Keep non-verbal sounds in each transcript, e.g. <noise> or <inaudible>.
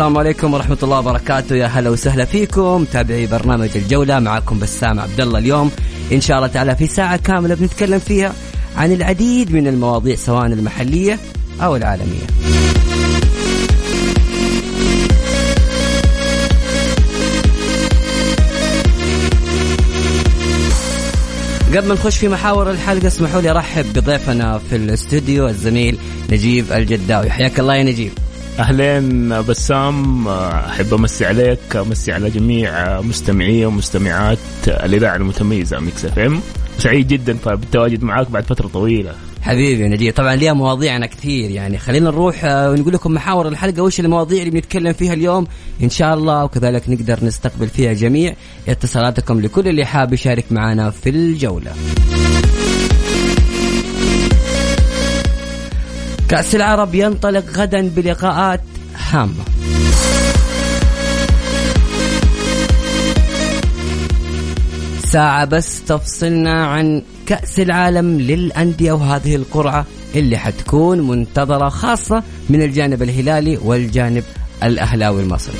السلام عليكم ورحمة الله وبركاته. يا هلا وسهلا فيكم. تابعي برنامج الجولة. معكم بسام عبد الله اليوم. إن شاء الله تعالى في ساعة كاملة بنتكلم فيها عن العديد من المواضيع سواء المحلية أو العالمية. قبل ما نخش في محاور الحلقة اسمحوا لي أرحب بضيفنا في الاستوديو الزميل نجيب الجداوي. حياك الله يا نجيب. أهلين بسام أحب أمسي عليك أمسي على جميع مستمعي ومستمعات الإذاعة المتميزة ميكس إف إم. سعيد جدا بالتواجد معاك بعد فترة طويلة. حبيبي نجيب. طبعا ليها مواضيعنا كثير يعني. خلينا نروح آه، ونقول لكم محاور الحلقة. وش المواضيع اللي بنتكلم فيها اليوم؟ إن شاء الله وكذلك نقدر نستقبل فيها جميع اتصالاتكم لكل اللي حاب يشارك معنا في الجولة. كأس العرب ينطلق غدا بلقاءات هامة ساعة بس تفصلنا عن كأس العالم للأندية وهذه القرعة اللي حتكون منتظرة خاصة من الجانب الهلالي والجانب الأهلاوي المصري.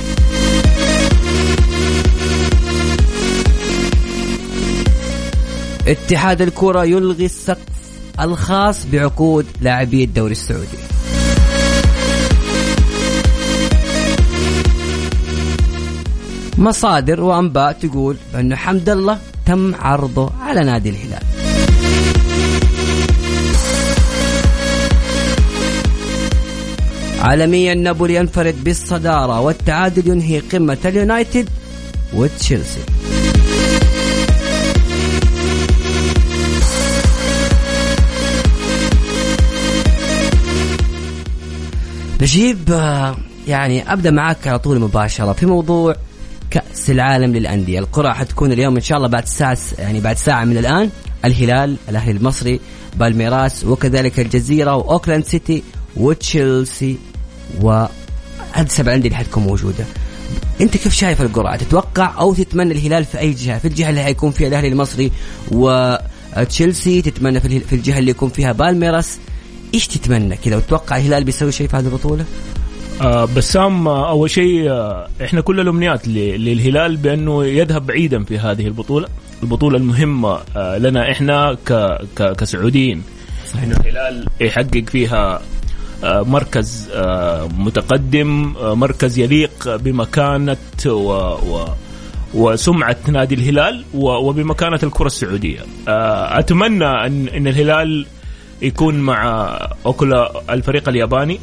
اتحاد الكرة يلغي السقف الخاص بعقود لاعبي الدوري السعودي. مصادر وأنباء تقول انه حمد الله تم عرضه على نادي الهلال. عالميا نابولي ينفرد بالصدارة والتعادل ينهي قمة اليونايتد وتشيلسي. نجيب آه، يعني أبدأ معك على طول مباشرة في موضوع كأس العالم للأندية. القرعة حتكون اليوم إن شاء الله بعد ساعة يعني بعد ساعة من الآن الهلال الأهلي المصري بالميراس وكذلك الجزيرة وأوكلاند سيتي وتشيلسي و سبع أندية اللي حتكون موجودة. أنت كيف شايف القرعة؟ تتوقع أو تتمنى الهلال في أي جهة؟ في الجهة اللي حيكون فيها الأهلي المصري وتشيلسي تتمنى في الجهة اللي يكون فيها بالميراس إيش تتمنى كذا وتتوقع الهلال بيسوي شيء في هذه البطولة؟ آه بسام آه أول شيء آه إحنا كل الأمنيات للهلال بأنه يذهب بعيدا في هذه البطولة، البطولة المهمة آه لنا إحنا ك ك كسعوديين صحيح. إنه الهلال يحقق فيها آه مركز آه متقدم آه مركز يليق بمكانة و, و وسمعة نادي الهلال وبمكانة الكرة السعودية أتمنى أن الهلال يكون مع اوكلا الفريق الياباني.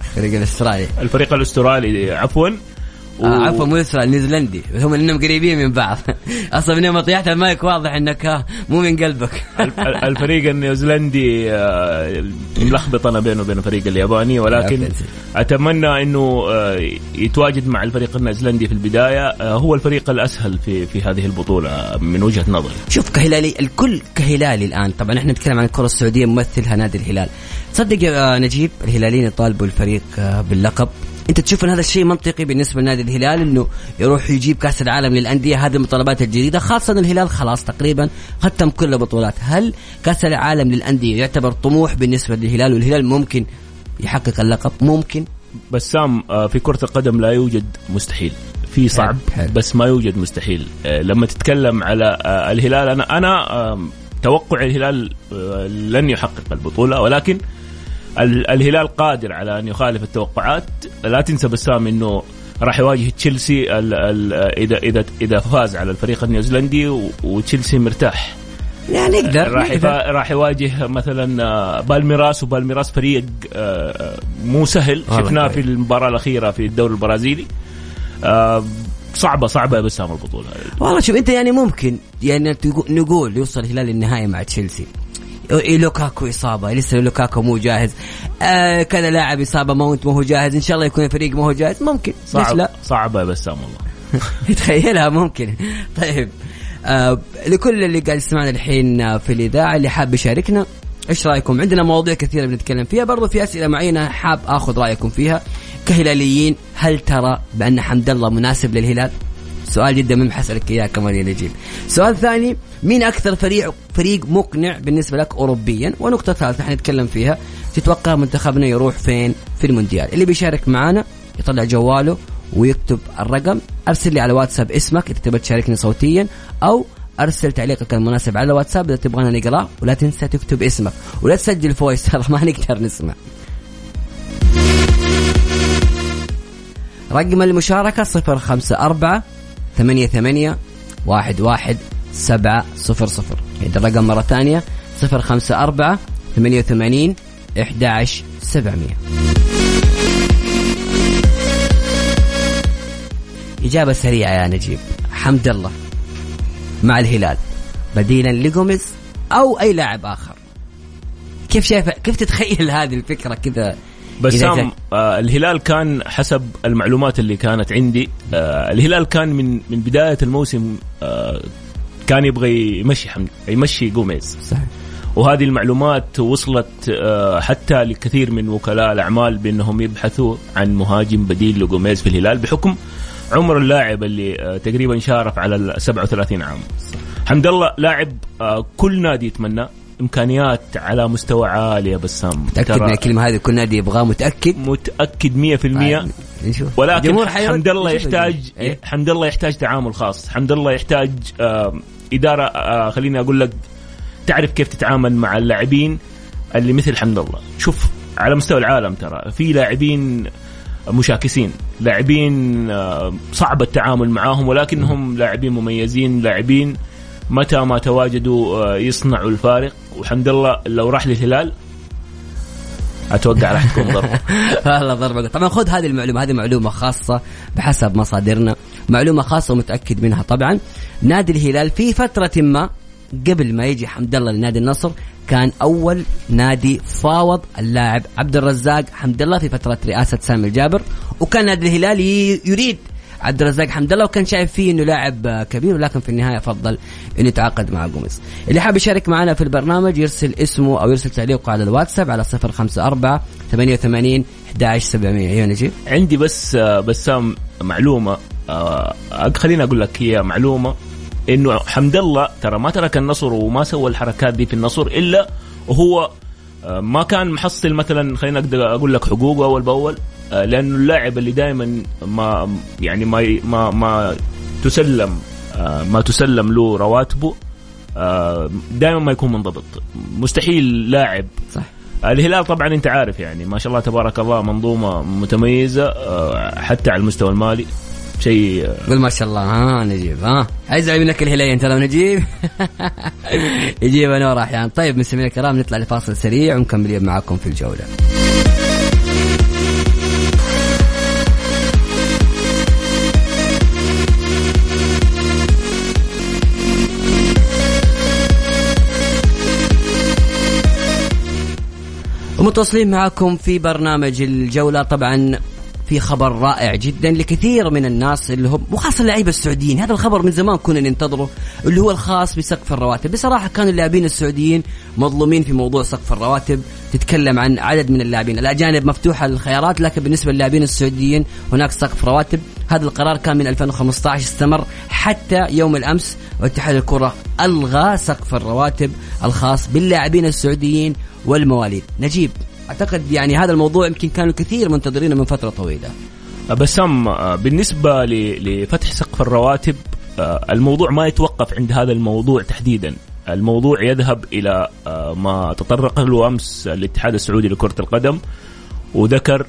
الفريق الأسترالي. الفريق الأسترالي عفوا. و... آه عفوا مو استرالي نيوزيلندي. هم إنهم قريبين من بعض. <laughs> أصلا من يوم طيحت المايك واضح إنك مو من قلبك. الفريق النيوزيلندي آه، ملخبط أنا بينه وبين الفريق الياباني ولكن أتمنى إنه آه، يتواجد مع الفريق النيوزيلندي في البداية. آه، هو الفريق الأسهل في في هذه البطولة من وجهة نظري. شوف كهلالي الكل كهلالي الآن. طبعا إحنا نتكلم عن الكرة السعودية ممثلها نادي الهلال. تصدق يا نجيب؟ الهلاليين يطالبوا الفريق باللقب. انت تشوف ان هذا الشيء منطقي بالنسبة لنادي الهلال انه يروح يجيب كأس العالم للأندية. هذه المطالبات الجديدة. خاصة ان الهلال خلاص تقريبا ختم كل البطولات. هل كأس العالم للأندية يعتبر طموح بالنسبة للهلال؟ والهلال ممكن يحقق اللقب؟ ممكن. بسام آه، في كرة القدم لا يوجد مستحيل. في صعب. بس ما يوجد مستحيل. آه، لما تتكلم على آه، الهلال أنا أنا توقع الهلال لن يحقق البطولة ولكن الهلال قادر على أن يخالف التوقعات. لا تنسى بسام إنه راح يواجه تشيلسي ال ال اذا اذا إذا فاز على الفريق النيوزيلندي وتشيلسي مرتاح. يعني نقدر راح نقدر. راح يواجه مثلا آه، بالميراس وبالميراس فريق آه، آه، مو سهل. شفناه. في المباراة الأخيرة في الدوري البرازيلي. صعبة صعبة يا بسام البطولة. والله شوف أنت يعني ممكن يعني نقول يوصل الهلال للنهائي مع تشيلسي. لوكاكو إصابة. لسه لوكاكو مو جاهز. آه كذا لاعب إصابة ماونت ما هو جاهز. إن شاء الله يكون الفريق ما هو جاهز. ممكن. صعب لا. صعبة بسام والله <laughs> تخيلها ممكن. طيب. آه لكل اللي قاعد يسمعنا الحين آه، في الإذاعة اللي حاب يشاركنا إيش رأيكم؟ عندنا مواضيع كثيرة بنتكلم فيها. برضو في أسئلة معينة حاب آخذ رأيكم فيها. كهلاليين هل ترى بأن حمد الله مناسب للهلال؟ سؤال جدا مهم حسألك إياه كمان يا نجيب. سؤال ثاني مين أكثر فريق فريق مقنع بالنسبة لك اوروبيا؟ ونقطة ثالثة حنتكلم فيها تتوقع منتخبنا يروح فين في المونديال؟ اللي بيشارك معنا يطلع جواله ويكتب الرقم أرسل لي على واتساب اسمك إذا تبغى تشاركني صوتيا أو أرسل تعليقك المناسب على الواتساب إذا تبغانا نقرأه ولا تنسى تكتب اسمك ولا تسجل فويس ترى ما نقدر نسمع. رقم المشاركة صفر خمسة أربعة ثمانية ثمانية واحد واحد سبعة صفر صفر. عيد الرقم مرة ثانية صفر خمسة أربعة ثمانية وثمانين إحدى عشر سبعمية. إجابة سريعة يا نجيب. حمد الله مع الهلال. بديلا لجوميز أو أي لاعب آخر. كيف شايف كيف تتخيل هذه الفكرة كذا؟ بسام آه الهلال كان حسب المعلومات اللي كانت عندي آه الهلال كان من من بداية الموسم آه كان يبغى يمشي حمد يمشي جوميز صحيح وهذه المعلومات وصلت آه، حتى لكثير من وكلاء الأعمال بأنهم يبحثوا عن مهاجم بديل لجوميز في الهلال بحكم عمر اللاعب اللي آه، تقريبا شارف على ال 37 عام. حمد الله لاعب آه، كل نادي يتمناه إمكانيات على مستوى عالي يا بسام. متأكد من الكلمة هذه؟ كل نادي يبغاه متأكد؟ متأكد 100% نشوف. ولكن. حمد الله يحتاج. إيه؟ حمد الله يحتاج تعامل خاص. حمد الله يحتاج آه، إدارة آه، خليني أقول لك تعرف كيف تتعامل مع اللاعبين اللي مثل حمد الله شوف على مستوى العالم ترى في لاعبين مشاكسين لاعبين آه، صعب التعامل معاهم ولكنهم لاعبين مميزين لاعبين متى ما تواجدوا آه، يصنعوا الفارق. وحمد الله لو راح للهلال أتوقع راح تكون ضربة. <laughs> والله ضربة. طبعا خذ هذه المعلومة هذه معلومة خاصة بحسب مصادرنا. معلومة خاصة ومتأكد منها. طبعا نادي الهلال في فترة ما قبل ما يجي حمد الله لنادي النصر كان أول نادي فاوض اللاعب عبد الرزاق حمد الله في فترة رئاسة سامي الجابر وكان نادي الهلال يريد عبد الرزاق حمد الله وكان شايف فيه إنه لاعب كبير ولكن في النهاية فضل انه يتعاقد مع جوميز. اللي حاب يشارك معنا في البرنامج يرسل اسمه أو يرسل تعليقه على الواتساب على 054 88 11700 أيوه نجيب عندي بس بسام معلومة آه، خليني أقول لك هي معلومة إنه حمد الله ترى ما ترك النصر وما سوى الحركات دي في النصر إلا وهو ما كان محصل مثلا خلينا أقدر أقول لك حقوقه أول بأول آه، لأنه اللاعب اللي دائما ما يعني ما ما ما تسلم آه، ما تسلم له رواتبه دائما ما يكون منضبط. مستحيل لاعب. صح. الهلال طبعا أنت عارف يعني ما شاء الله تبارك الله منظومة متميزة آه، حتى على المستوى المالي. شيء. قول ما شاء الله ها نجيب ها. ازعل منك الهلالي أنت لو نجيب؟ <laughs> يجيب نور أحيانا طيب مستمعينا الكرام نطلع لفاصل سريع ونكمل معكم في الجولة. ومتواصلين معكم في برنامج الجولة. طبعا في خبر رائع جدا لكثير من الناس اللي هم وخاصة اللعيبة السعوديين. هذا الخبر من زمان كنا ننتظره اللي هو الخاص بسقف الرواتب. بصراحة كانوا اللاعبين السعوديين مظلومين في موضوع سقف الرواتب. تتكلم عن عدد من اللاعبين. الأجانب مفتوحة للخيارات لكن بالنسبة للاعبين السعوديين هناك سقف رواتب. هذا القرار كان من 2015 استمر حتى يوم الأمس. واتحاد الكرة ألغى سقف الرواتب الخاص باللاعبين السعوديين والمواليد. نجيب. أعتقد يعني هذا الموضوع يمكن كانوا كثير منتظرينه من فترة طويلة. بسام آه، بالنسبة ل- لفتح سقف الرواتب آه، الموضوع ما يتوقف عند هذا الموضوع تحديدا. الموضوع يذهب آه، ما تطرق له أمس الاتحاد السعودي لكرة القدم وذكر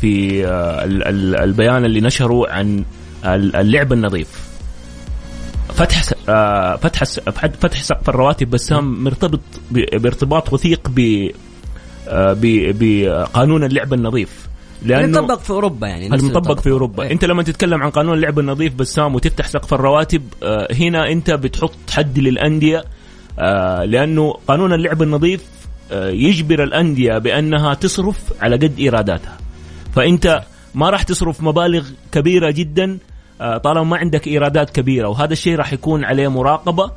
في ال- ال- البيان اللي نشره عن ال- اللعب النظيف. فتح فتح فتح سقف الرواتب بسام مرتبط بارتباط وثيق بقانون اللعب النظيف. لأنه المطبق في أوروبا يعني المطبق. في أوروبا. إيه. أنت لما تتكلم عن قانون اللعب النظيف بسام وتفتح سقف الرواتب آه، هنا أنت بتحط حد للأندية آه، لأنه قانون اللعب النظيف آه، يجبر الأندية بأنها تصرف على قد إيراداتها. فأنت ما راح تصرف مبالغ كبيرة جدا آه، طالما ما عندك إيرادات كبيرة. وهذا الشيء راح يكون عليه مراقبة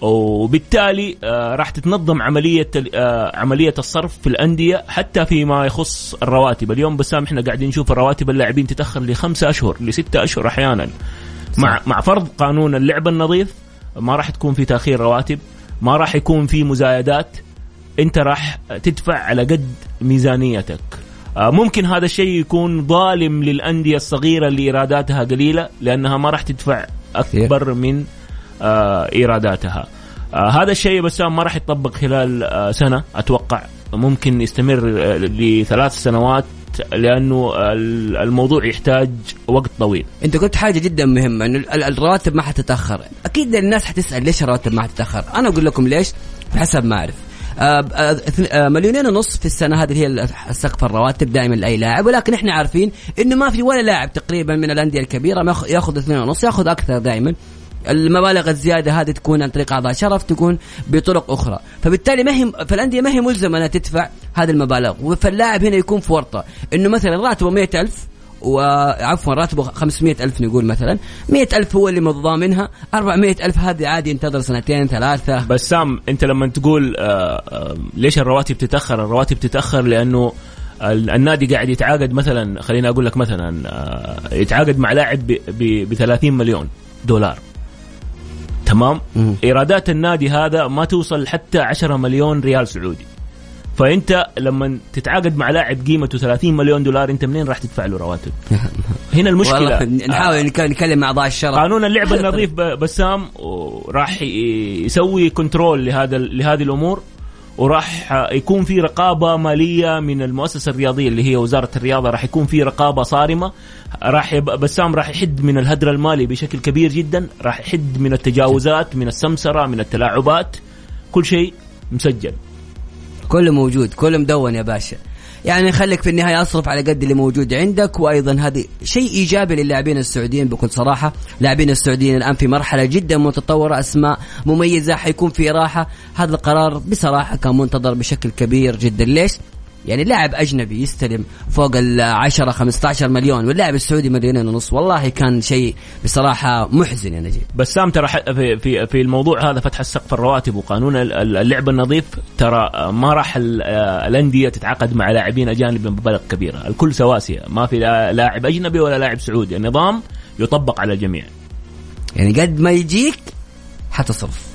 وبالتالي آه، راح تتنظم عملية آه، عملية الصرف في الأندية حتى فيما يخص الرواتب، اليوم بسام إحنا قاعدين نشوف الرواتب اللاعبين تتأخر لخمسة أشهر لستة أشهر أحيانا. مع مع فرض قانون اللعب النظيف ما راح تكون في تأخير رواتب، ما راح يكون في مزايدات. أنت راح تدفع على قد ميزانيتك. آه، ممكن هذا الشيء يكون ظالم للأندية الصغيرة اللي ايراداتها قليلة لأنها ما راح تدفع أكبر من إيراداتها. آه، هذا الشيء بس ما راح يطبق خلال آه، سنة أتوقع. ممكن يستمر آه، لثلاث سنوات لأنه ال- الموضوع يحتاج وقت طويل. أنت قلت حاجة جدا مهمة إنه ال- الرواتب ما حتتأخر. أكيد الناس حتسأل ليش الرواتب ما حتتأخر؟ أنا أقول لكم ليش؟ بحسب ما أعرف. آه، آه، آه، مليونين ونص في السنة هذه هي سقف الرواتب دائما لأي لاعب. ولكن إحنا عارفين إنه ما في ولا لاعب تقريبا من الأندية الكبيرة ما ياخ- ياخذ اثنين ونص ياخذ أكثر دائما. المبالغ الزيادة هذه تكون عن طريق أعضاء شرف تكون بطرق أخرى. فبالتالي ما هي فالأندية ما هي ملزمة أنها تدفع هذه المبالغ. فاللاعب هنا يكون في ورطة. إنه مثلا راتبه 100000 وعفوا راتبه 500 ألف نقول مثلا. 100 ألف هو اللي متضامنها 400 ألف هذه عادي ينتظر سنتين ثلاثة. بسام أنت لما تقول آه، آه، ليش الرواتب تتأخر؟ الرواتب تتأخر لأنه ال- النادي قاعد يتعاقد مثلا خليني أقول لك مثلا آه، يتعاقد مع لاعب ب 30 مليون دولار. تمام؟ مم. إيرادات النادي هذا ما توصل حتى 10 مليون ريال سعودي. فأنت لما تتعاقد مع لاعب قيمته 30 مليون دولار أنت منين راح تدفع له رواتب؟ <laughs> هنا المشكلة. نحاول نك- نكلم مع أعضاء الشرف. قانون اللعب <laughs> النظيف بسام راح يسوي كنترول لهذا لهذه الأمور. وراح يكون في رقابة مالية من المؤسسة الرياضية اللي هي وزارة الرياضة راح يكون في رقابة صارمة. راح. بسام راح يحد من الهدر المالي بشكل كبير جدا راح يحد من التجاوزات من السمسرة من التلاعبات. كل شيء مسجل. كله موجود كله مدون يا باشا. يعني خليك في النهاية أصرف على قد اللي موجود عندك وأيضا هذه شيء إيجابي للاعبين السعوديين بكل صراحة. لاعبين السعوديين الآن في مرحلة جدا متطورة أسماء مميزة حيكون في راحة. هذا القرار بصراحة كان منتظر بشكل كبير جدا. ليش؟ يعني لاعب أجنبي يستلم فوق ال 10 15 مليون واللاعب السعودي مليونين ونص والله كان شيء بصراحة محزن يا نجيب. بسام ترى في في في الموضوع هذا فتح السقف الرواتب وقانون ال- ال- اللعب النظيف ترى ما راح ال- الأندية تتعاقد مع لاعبين أجانب بمبالغ كبيرة، الكل سواسية، ما في لا- لاعب أجنبي ولا لاعب سعودي، النظام يطبق على الجميع. يعني قد ما يجيك حتصرف.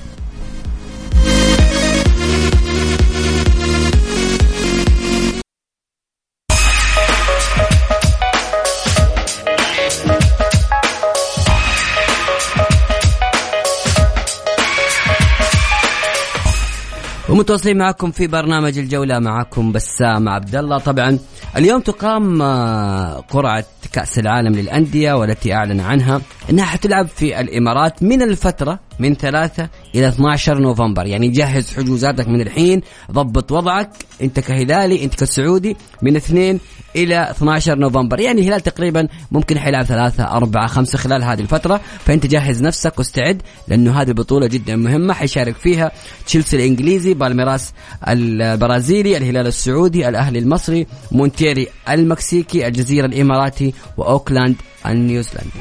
ومتواصلين معكم في برنامج الجولة معكم بسام عبد الله. طبعا اليوم تقام آه، قرعة كأس العالم للأندية والتي أعلن عنها أنها حتلعب في الإمارات من الفترة من 3 إلى 12 نوفمبر. يعني جهز حجوزاتك من الحين ضبط وضعك أنت كهلالي أنت كسعودي من 2 إلى 12 نوفمبر. يعني الهلال تقريبا ممكن حيلعب ثلاثة أربعة خمسة خلال هذه الفترة. فأنت جهز نفسك واستعد لأنه هذه البطولة جدا مهمة حيشارك فيها تشيلسي الإنجليزي بالميراس البرازيلي الهلال السعودي الأهلي المصري مونتيري المكسيكي الجزيرة الإماراتي وأوكلاند النيوزيلندي.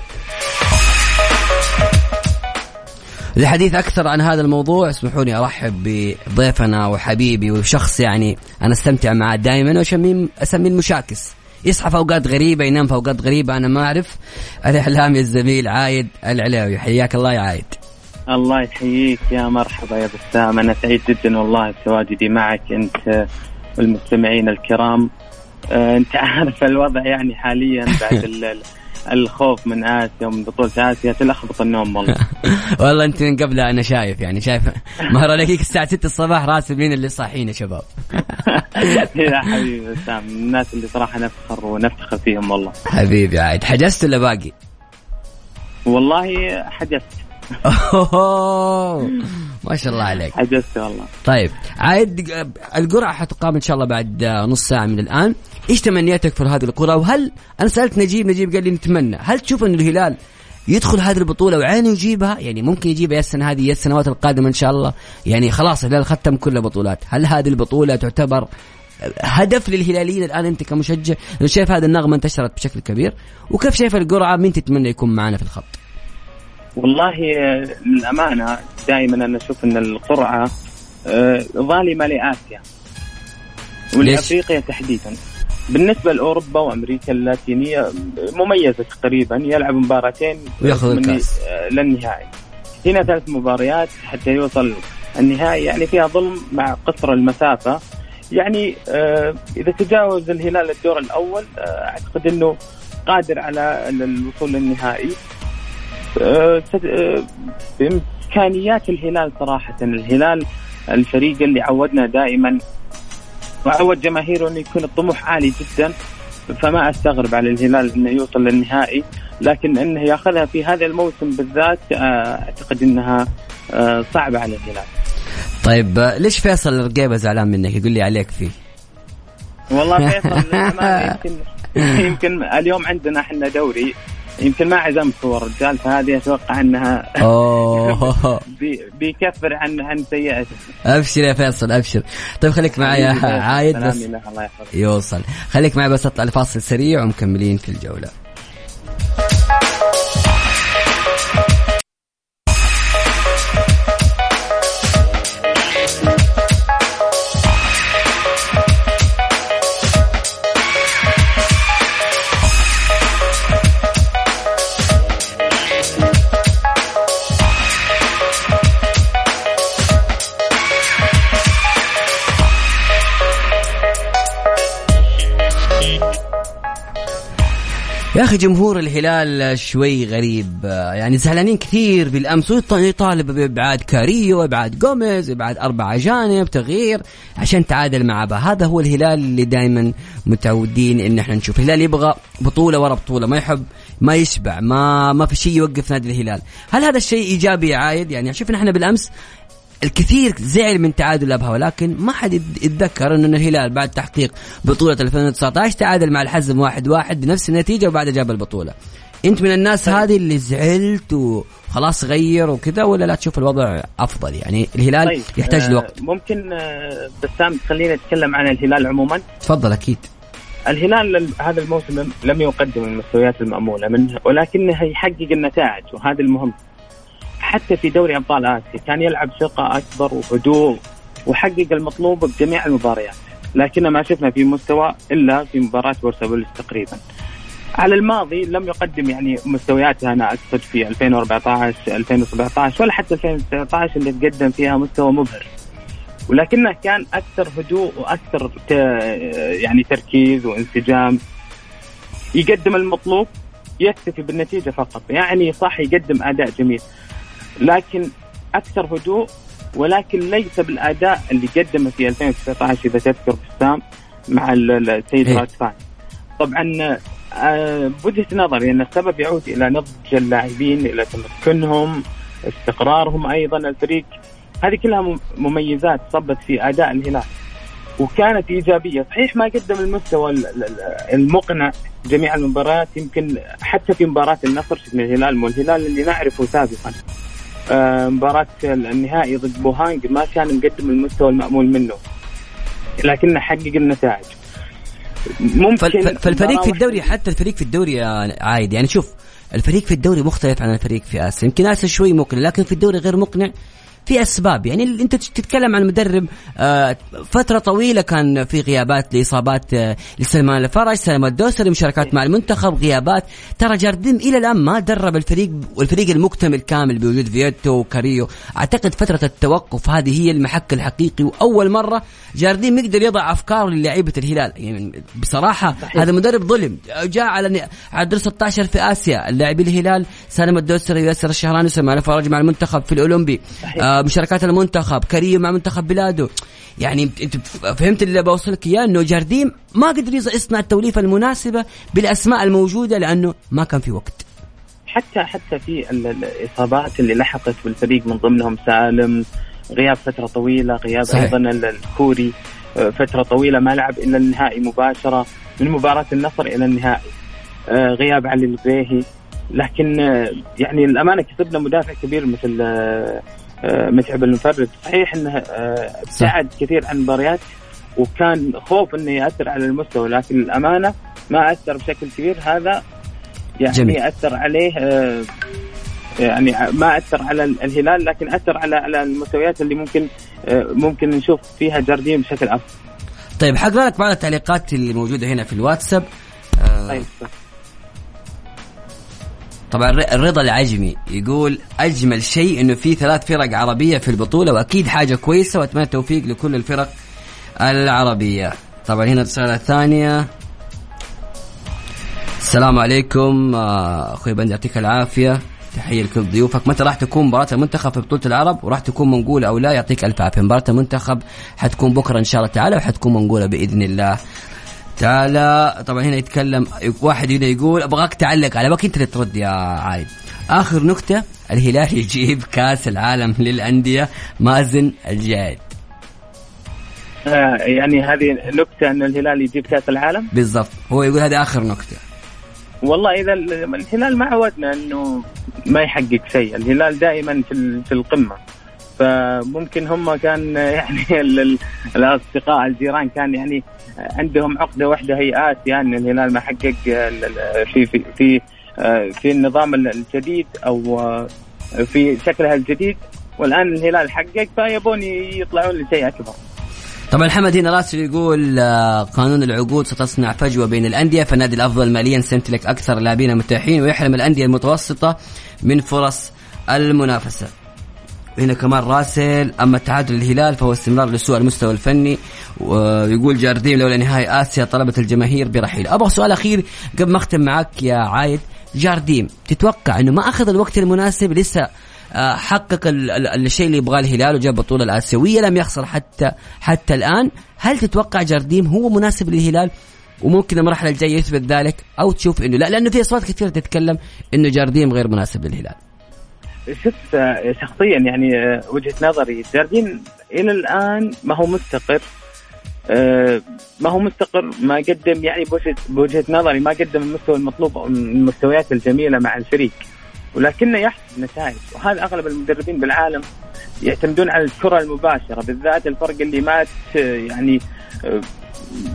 للحديث أكثر عن هذا الموضوع اسمحوا لي أرحب بضيفنا وحبيبي وشخص يعني أنا أستمتع معاه دائما واسميه اسميه المشاكس. يصحى في أوقات غريبة ينام في أوقات غريبة أنا ما أعرف. الاعلامي الزميل عايد العلاوي حياك الله يا عايد. الله يحييك يا مرحبا يا بسام أنا سعيد جدا والله بتواجدي معك أنت والمستمعين الكرام. آه، أنت عارف الوضع يعني حاليا بعد <laughs> الخوف من آسيا ومن بطولة آسيا تلخبط النوم والله. <laughs> والله انت من قبلها أنا شايف يعني شايف مهر عليك الساعة 6 الصباح راسب مين اللي صاحيين يا شباب؟ <laughs> يا حبيبي سام الناس اللي صراحة نفخر ونفتخر فيهم والله. حبيبي عايد حجزت ولا باقي؟ والله حجزت. ما شاء الله عليك. حجزت والله. طيب عايد القرعة حتقام إن شاء الله بعد نص ساعة من الآن. إيش تمنياتك في هذه القرعة؟ وهل أنا سألت نجيب نجيب قال لي نتمنى. هل تشوف إن الهلال يدخل هذه البطولة وعينه يجيبها؟ يعني ممكن يجيبها يا السنة هذه يا السنوات القادمة إن شاء الله. يعني خلاص الهلال ختم كل البطولات. هل هذه البطولة تعتبر هدف للهلاليين الآن أنت كمشجع؟ شايف هذه النغمة انتشرت بشكل كبير. وكيف شايف القرعة؟ مين تتمنى يكون معنا في الخط؟ والله للأمانة دائما أنا أشوف إن القرعة آه، ظالمة لآسيا ولافريقيا تحديدا. بالنسبة لأوروبا وأمريكا اللاتينية مميزة تقريبا يلعب مباراتين وياخذ الكاس. للنهائي. هنا ثلاث مباريات حتى يوصل النهائي يعني فيها ظلم مع قصر المسافة. يعني آه إذا تجاوز الهلال الدور الأول آه أعتقد إنه قادر على الوصول للنهائي. آه, آه، بامكانيات الهلال صراحة الهلال الفريق اللي عودنا دائما وعود جماهيره إنه يكون الطموح عالي جدا فما أستغرب على الهلال إنه يوصل للنهائي لكن إنه يأخذها في هذا الموسم بالذات آه، أعتقد إنها صعبة على الهلال. طيب ليش فيصل الرقيبة زعلان منك يقول لي عليك فيه؟ والله <laughs> فيصل يمكن يمكن اليوم عندنا إحنا دوري يمكن ما عزمت هو الرجال فهذه أتوقع إنها أوه. <laughs> بيكفر عن عن سيئته أبشر يا فيصل أبشر. طيب خليك معي يا عايد بس يوصل. خليك معي بس أطلع لفاصل سريع ومكملين في الجولة. يا أخي جمهور الهلال شوي غريب يعني زعلانين كثير بالأمس يطالب بإبعاد كاريو إبعاد جوميز إبعاد أربع أجانب تغيير عشان تعادل مع أبها هذا هو الهلال اللي دائما متعودين إن إحنا نشوف الهلال يبغى بطولة ورا بطولة ما يحب ما يشبع ما ما في شيء يوقف نادي الهلال. هل هذا الشيء إيجابي عايد؟ يعني شفنا إحنا بالأمس الكثير زعل من تعادل ابها ولكن ما حد يتذكر إنه الهلال بعد تحقيق بطولة 2019 تعادل مع الحزم واحد واحد بنفس النتيجة وبعد جاب البطولة. أنت من الناس طيب. هذه اللي زعلت وخلاص غير وكذا ولا لا تشوف الوضع أفضل؟ يعني الهلال طيب. يحتاج لوقت. آه ممكن آه بسام خلينا نتكلم عن الهلال عموما. تفضل أكيد. الهلال هذا الموسم لم يقدم المستويات المأمولة منه ولكنه يحقق النتائج وهذا المهم. حتى في دوري أبطال آسيا كان يلعب ثقه أكبر وهدوء وحقق المطلوب بجميع المباريات. لكن ما شفنا في مستوى إلا في مباراة بورسا تقريبا. على الماضي لم يقدم يعني مستوياته أنا أقصد في 2014 2017 ولا حتى 2019 اللي تقدم فيها مستوى مبهر. ولكنه كان أكثر هدوء وأكثر يعني تركيز وانسجام. يقدم المطلوب يكتفي بالنتيجة فقط. يعني صح يقدم أداء جميل. لكن أكثر هدوء ولكن ليس بالأداء اللي قدمه في 2019 إذا تذكر بسام مع السيد إيه. راتفان طبعا آه، بوجهة نظري أن السبب يعود إلى نضج اللاعبين إلى تمكنهم استقرارهم أيضا الفريق. هذه كلها مميزات صبت في أداء الهلال وكانت إيجابية. صحيح ما قدم المستوى المقنع جميع المباريات يمكن حتى في مباراة النصر شفنا الهلال والهلال اللي نعرفه سابقا. مباراة النهائي ضد بوهانج ما كان مقدم المستوى المأمول منه. لكنه حقق النتائج. ممكن فالفريق في الدوري حتى الفريق في الدوري عايد يعني شوف الفريق في الدوري مختلف عن الفريق في آسيا. يمكن آسيا شوي مقنع لكن في الدوري غير مقنع. في أسباب. يعني أنت تتكلم عن مدرب آه، فترة طويلة كان في غيابات لإصابات آه، لسلمان الفرج سلمان الدوسري مشاركات مع المنتخب غيابات. ترى جارديم إلى الآن ما درب الفريق والفريق المكتمل كامل بوجود فيتو وكاريو. أعتقد فترة التوقف هذه هي المحك الحقيقي وأول مرة جارديم يقدر يضع أفكار للاعيبه الهلال. يعني بصراحة. هذا مدرب ظلم. جاء على على دور 16 في آسيا. اللاعبين الهلال سالم الدوسري وياسر الشهراني وسلمان الفرج مع المنتخب في الأولمبي. آه مشاركات المنتخب كريم مع منتخب بلاده. يعني انت فهمت اللي بوصلك إياه؟ إنه جارديم ما قدر يصنع التوليفة المناسبة بالأسماء الموجودة لأنه ما كان في وقت. حتى حتى في الإصابات اللي لحقت بالفريق من ضمنهم سالم غياب فترة طويلة غياب صحيح. أيضا الكوري آه، فترة طويلة ما لعب إلا النهائي مباشرة من مباراة النصر إلى النهائي. آه، غياب علي البيهي. لكن آه، يعني الأمانة كسبنا مدافع كبير مثل متعب المفرد صحيح إنه ابتعد كثير عن المباريات وكان خوف إنه يأثر على المستوى لكن الأمانة ما أثر بشكل كبير هذا يعني جميل. أثر عليه يعني ما أثر على الهلال لكن أثر على على المستويات اللي ممكن ممكن نشوف فيها جاردين بشكل أفضل. طيب حقرا لك بعض التعليقات اللي موجودة هنا في الواتساب. آه طيب. طبعا الرضا العجمي يقول أجمل شيء إنه في ثلاث فرق عربية في البطولة وأكيد حاجة كويسة وأتمنى التوفيق لكل الفرق العربية. طبعا هنا رساله ثانية السلام عليكم آه، أخوي بندر يعطيك العافية. تحية لكل ضيوفك. متى راح تكون مباراة المنتخب في بطولة العرب؟ وراح تكون منقولة أو لا؟ يعطيك ألف عافية. مباراة المنتخب حتكون بكرة إن شاء الله تعالى وحتكون منقولة بإذن الله. تعالى طبعا هنا يتكلم واحد هنا يقول أبغاك تعلق على وقت انت اللي ترد يا عايد. آخر نكتة الهلال يجيب <laughs> كأس العالم للأندية مازن الجايد آه يعني هذه نكتة أن الهلال يجيب كأس العالم؟ بالضبط. هو يقول هذه آخر نكتة. والله إذا الهلال ما عودنا إنه ما يحقق شيء. الهلال دائما في في القمة. فممكن هم كان <laughs> يعني الأصدقاء الجيران كان يعني عندهم عقدة واحدة هيئات يعني الهلال ما حقق في في في في النظام الجديد أو في شكلها الجديد والآن الهلال حقق فيبون يطلعون لشيء أكبر. طبعا حمد هنا راسل يقول آه، قانون العقود ستصنع فجوة بين الأندية فالنادي الأفضل ماليا سيمتلك أكثر لاعبين متاحين ويحرم الأندية المتوسطة من فرص المنافسة. هنا كمان راسل. أما تعادل الهلال فهو استمرار لسوء المستوى الفني ويقول جارديم لولا نهائي آسيا طلبت الجماهير برحيل. أبغى سؤال أخير قبل ما أختم معك يا عايد. جارديم تتوقع إنه ما أخذ الوقت المناسب لسه آه، حقق الشيء اللي يبغاه الهلال وجاب البطوله الاسيويه لم يخسر حتى حتى الآن؟ هل تتوقع جارديم هو مناسب للهلال وممكن المرحلة الجاية يثبت ذلك؟ أو تشوف إنه لا لأنه في أصوات كثيرة تتكلم إنه جارديم غير مناسب للهلال. شوف آه، شخصيا يعني آه، وجهة نظري. جاردين إلى الآن ما هو مستقر ما هو مستقر ما قدم يعني بوجهة نظري ما قدم المستوى المطلوب المستويات الجميلة مع الفريق. ولكنه يحصد نتائج. وهذا أغلب المدربين بالعالم يعتمدون على الكرة المباشرة بالذات الفرق اللي ما يعني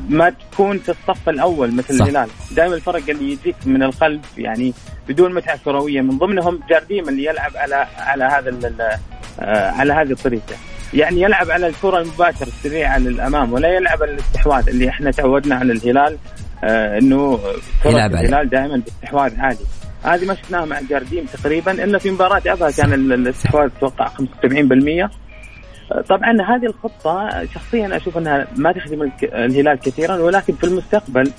ما تكون في الصف الأول مثل صح. الهلال. دائما الفرق اللي يجيك من القلب يعني بدون متعة كروية من ضمنهم جارديم اللي يلعب على على هذا آه، على هذه الطريقة. يعني يلعب على الكرة المباشرة السريعة للأمام ولا يلعب على الاستحواذ اللي إحنا تعودنا على الهلال آه إنه كره الهلال دائما باستحواذ عالي. هذه ما شفناها مع جارديم تقريبا إلا في مباراة أبها كان الاستحواذ أتوقع 75% طبعا هذه الخطة شخصيا أشوف أنها ما تخدم الهلال كثيرا ولكن في المستقبل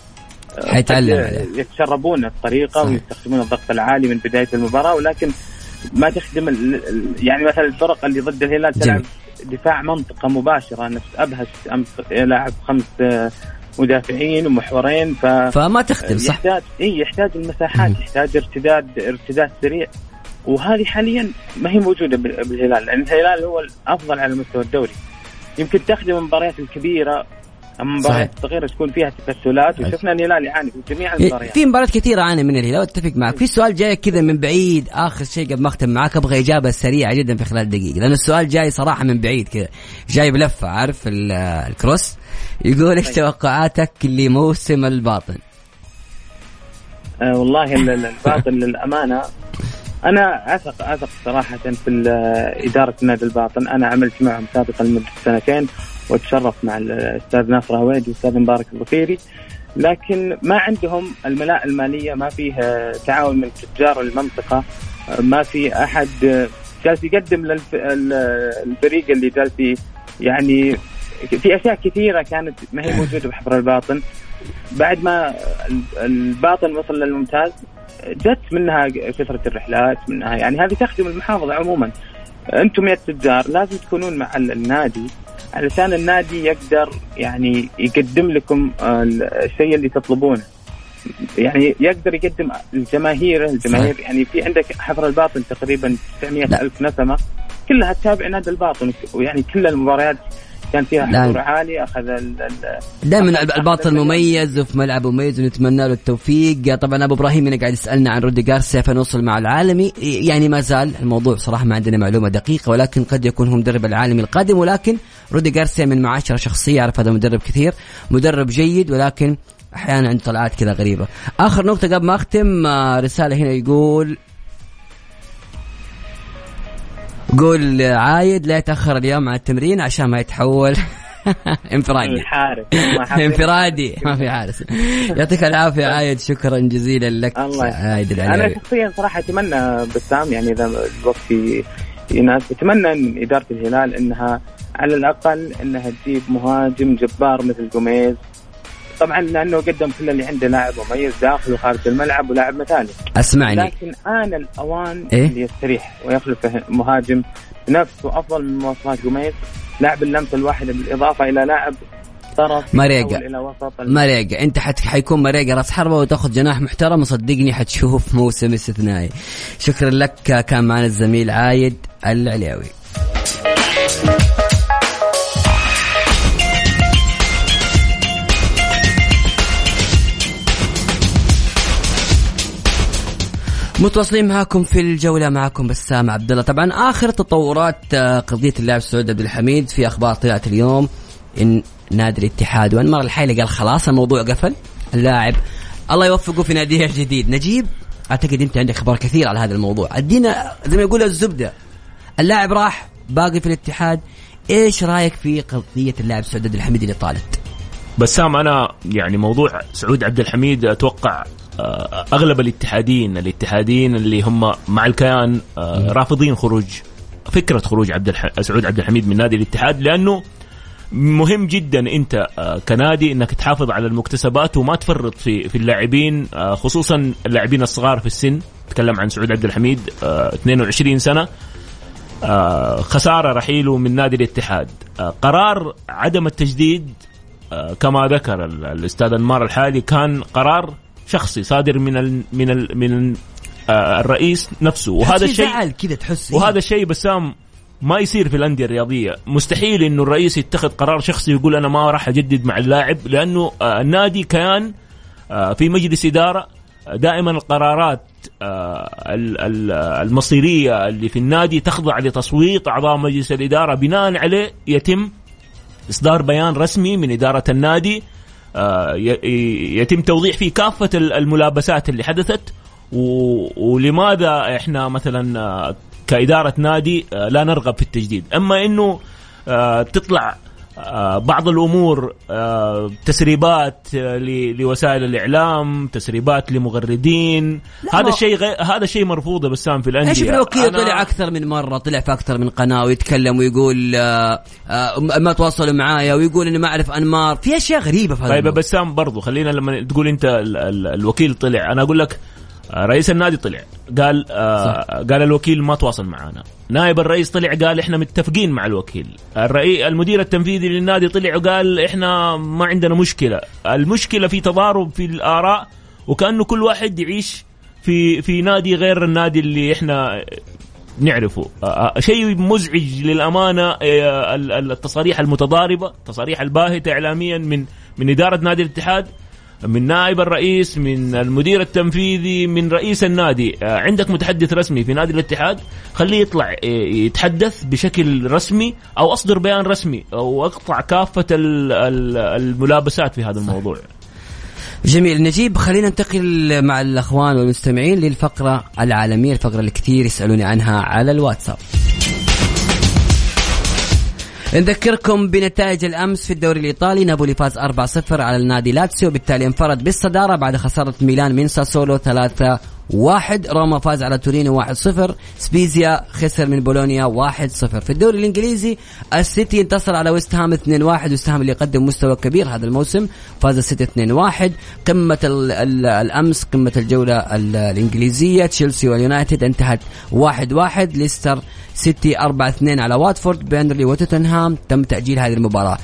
حيتعلم يتشربون الطريقة ويستخدمون الضغط العالي من بداية المباراة ولكن ما تخدم يعني مثلا الفرق اللي ضد الهلال تلعب دفاع منطقة مباشرة نفس ابهس أمس لاعب خمس مدافعين ومحورين ف فما تخدم صح. يحتاج إي يحتاج المساحات يحتاج ارتداد ارتداد سريع. وهذه حاليا ما هي موجودة بال- بالهلال لأن الهلال هو الأفضل على مستوى الدوري يمكن تخدم المباريات الكبيرة أما المباريات. الصغيرة تكون فيها تكتلات وشفنا الهلال يعاني في جميع المباريات. في مباريات كثيرة عاني من الهلال أتفق معك. في سؤال جاي كذا من بعيد آخر شيء قبل ما أختم معك أبغى إجابة سريعة جدا في خلال دقيقة لأن السؤال جاي صراحة من بعيد كذا. جاي بلفة عارف ال- الكروس؟ يقول إيش توقعاتك لموسم الباطن؟ آه والله ال- ال- الباطن <laughs> للأمانة أنا اثق أثق صراحة في إدارة نادي الباطن. أنا عملت معهم سابقا لمدة سنتين وتشرف مع الأستاذ ناصر هويدي والأستاذ مبارك البصيري لكن ما عندهم الملاءه المالية ما فيه تعاون من تجار المنطقة ما في أحد جالس يقدم للفريق اللي جالس يعني في أشياء كثيرة كانت ما هي موجودة بحفر الباطن. بعد ما الباطن وصل للممتاز جت منها كثرة الرحلات منها يعني هذه تخدم المحافظة عموما أنتم يا التجار لازم تكونون مع النادي علشان النادي يقدر يعني يقدم لكم الشيء اللي تطلبونه يعني يقدر يقدم الجماهير الجماهير يعني في عندك حفر الباطن تقريبا 900 لا. ألف نسمة كلها تتابع نادي الباطن ويعني كل المباريات كان فيها. حضور عالي أخذ ال- ال- دائما الباطن مميز وفي ملعب مميز ونتمنى له التوفيق. طبعا أبو إبراهيم هنا قاعد يسألنا عن رودي جارسيا فنوصل مع العالمي. يعني ما زال الموضوع صراحة ما عندنا معلومة دقيقة ولكن قد يكون هو مدرب العالمي القادم ولكن رودي جارسيا من معاشره شخصية اعرف هذا مدرب كثير. مدرب جيد ولكن أحيانا عنده طلعات كذا غريبة. آخر نقطة قبل ما أختم آه، رسالة هنا يقول قول عايد لا يتأخر اليوم على التمرين عشان ما يتحول. <laughs> انفرادي. <laughs> الحارس انفرادي. ما في حارس. يعطيك العافية عايد. شكرا جزيلا لك. الله عايد أنا العلاوي شخصيا صراحة أتمنى بسام يعني إذا الوقت يناسب أتمنى من إدارة الهلال إنها على الأقل إنها تجيب مهاجم جبار مثل جوميز. طبعا لأنه قدم كل اللي عنده لاعب مميز داخل وخارج الملعب ولاعب مثالي اسمعني. لكن آن الأوان إيه؟ اللي يستريح ويخلف مهاجم بنفس وأفضل من مواصفات جوميز لاعب اللمسة الواحدة بالإضافة إلى لاعب طرف مريقة. مريقة أنت حت حيكون مريقة راس حربة وتأخذ جناح محترم وصدقني حتشوف موسم استثنائي. شكرا لك كان معنا الزميل عايد العلياوي متواصلين معاكم في الجولة معكم بسام عبد الله طبعا آخر تطورات آه، قضية اللاعب سعود عبد الحميد في أخبار طلعت اليوم إن نادي الاتحاد وأنمار الحيلي قال خلاص الموضوع قفل اللاعب الله يوفقه في ناديه الجديد. نجيب أعتقد أنت عندك أخبار كثير على هذا الموضوع. أدينا زي ما يقول الزبدة. اللاعب راح باقي في الاتحاد. إيش رأيك في قضية اللاعب سعود عبد الحميد اللي طالت؟ بسام أنا يعني موضوع سعود عبد الحميد أتوقع أغلب الاتحادين الاتحادين اللي هم مع الكيان آه، رافضين خروج فكرة خروج عبد الح... سعود عبد الحميد من نادي الاتحاد لأنه مهم جدا أنت آه، كنادي إنك تحافظ على المكتسبات وما تفرط في في اللاعبين آه، خصوصا اللاعبين الصغار في السن. تكلم عن سعود عبد الحميد آه، 22 سنة. آه، خسارة رحيله من نادي الاتحاد. آه، قرار عدم التجديد آه، كما ذكر ال- الأستاذ أنمار الحالي كان قرار شخصي صادر من ال من ال من آه، الرئيس نفسه. وهذا الشيء كذا تحس وهذا الشيء بسام ما يصير في الأندية الرياضية. مستحيل إنه الرئيس يتخذ قرار شخصي يقول أنا ما راح أجدد مع اللاعب لأنه آه، النادي كان آه، في مجلس إدارة دائما القرارات ال- ال- المصيرية اللي في النادي تخضع لتصويت أعضاء مجلس الإدارة بناء عليه يتم إصدار بيان رسمي من إدارة النادي. يتم توضيح فيه كافة ال- الملابسات اللي حدثت. ولماذا إحنا مثلا آه، كإدارة نادي آه، لا نرغب في التجديد. أما إنه آه، تطلع آه، بعض الأمور آه، تسريبات آه، لوسائل الإعلام تسريبات لمغردين. هذا الشيء غي... هذا شيء مرفوض بسام في الأندية. إيش الوكيل أنا- طلع أكثر من مرة؟ طلع في أكثر من قناة ويتكلم ويقول آه آه ما تواصلوا معايا ويقول إني ما أعرف انمار في أشياء غريبة في هذا طيب. بسام برضو خلينا لما تقول أنت ال ال الوكيل طلع. أنا أقول لك آه، رئيس النادي طلع. قال آه قال الوكيل ما تواصل معنا نائب الرئيس طلع قال إحنا متفقين مع الوكيل. الرئيس المدير التنفيذي للنادي طلع وقال إحنا ما عندنا مشكلة. المشكلة في تضارب في الآراء وكأنه كل واحد يعيش في في نادي غير النادي اللي إحنا نعرفه. شيء مزعج للأمانة التصاريح المتضاربة التصاريح الباهتة اعلاميا من من إدارة نادي الاتحاد. من نائب الرئيس من المدير التنفيذي من رئيس النادي. عندك متحدث رسمي في نادي الاتحاد. خليه يطلع يتحدث بشكل رسمي أو أصدر بيان رسمي أو أقطع كافة الملابسات في هذا الموضوع. جميل. نجيب خلينا ننتقل مع الأخوان والمستمعين للفقرة العالمية الفقرة اللي كثير يسألوني عنها على الواتساب. نذكركم بنتائج الأمس في الدوري الإيطالي. نابولي فاز 4-0 على النادي لاتسيو بالتالي انفرد بالصدارة بعد خسارة ميلان من ساسولو 3 واحد روما فاز على تورينو واحد صفر. سبيزيا خسر من بولونيا واحد صفر. في الدوري الإنجليزي السيتي انتصر على ويست هام 2 واحد. ويست هام اللي يقدم مستوى كبير هذا الموسم. فاز السيتي 2 واحد. قمة ال ال الأمس قمة الجولة الإنجليزية. تشيلسي واليونايتد انتهت واحد واحد. ليستر سيتي 4 2 على واتفورد. بيرنلي وتوتنهام تم تأجيل هذه المباراة.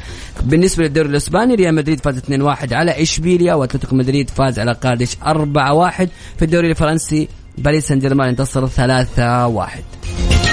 بالنسبة للدوري الإسباني ريال مدريد فاز 2 1 على إشبيليا. وأتلتيكو مدريد فاز على قادش 4 1 في الدوري الفرنسي الفرنسي باريس سان جيرمان انتصر 3-1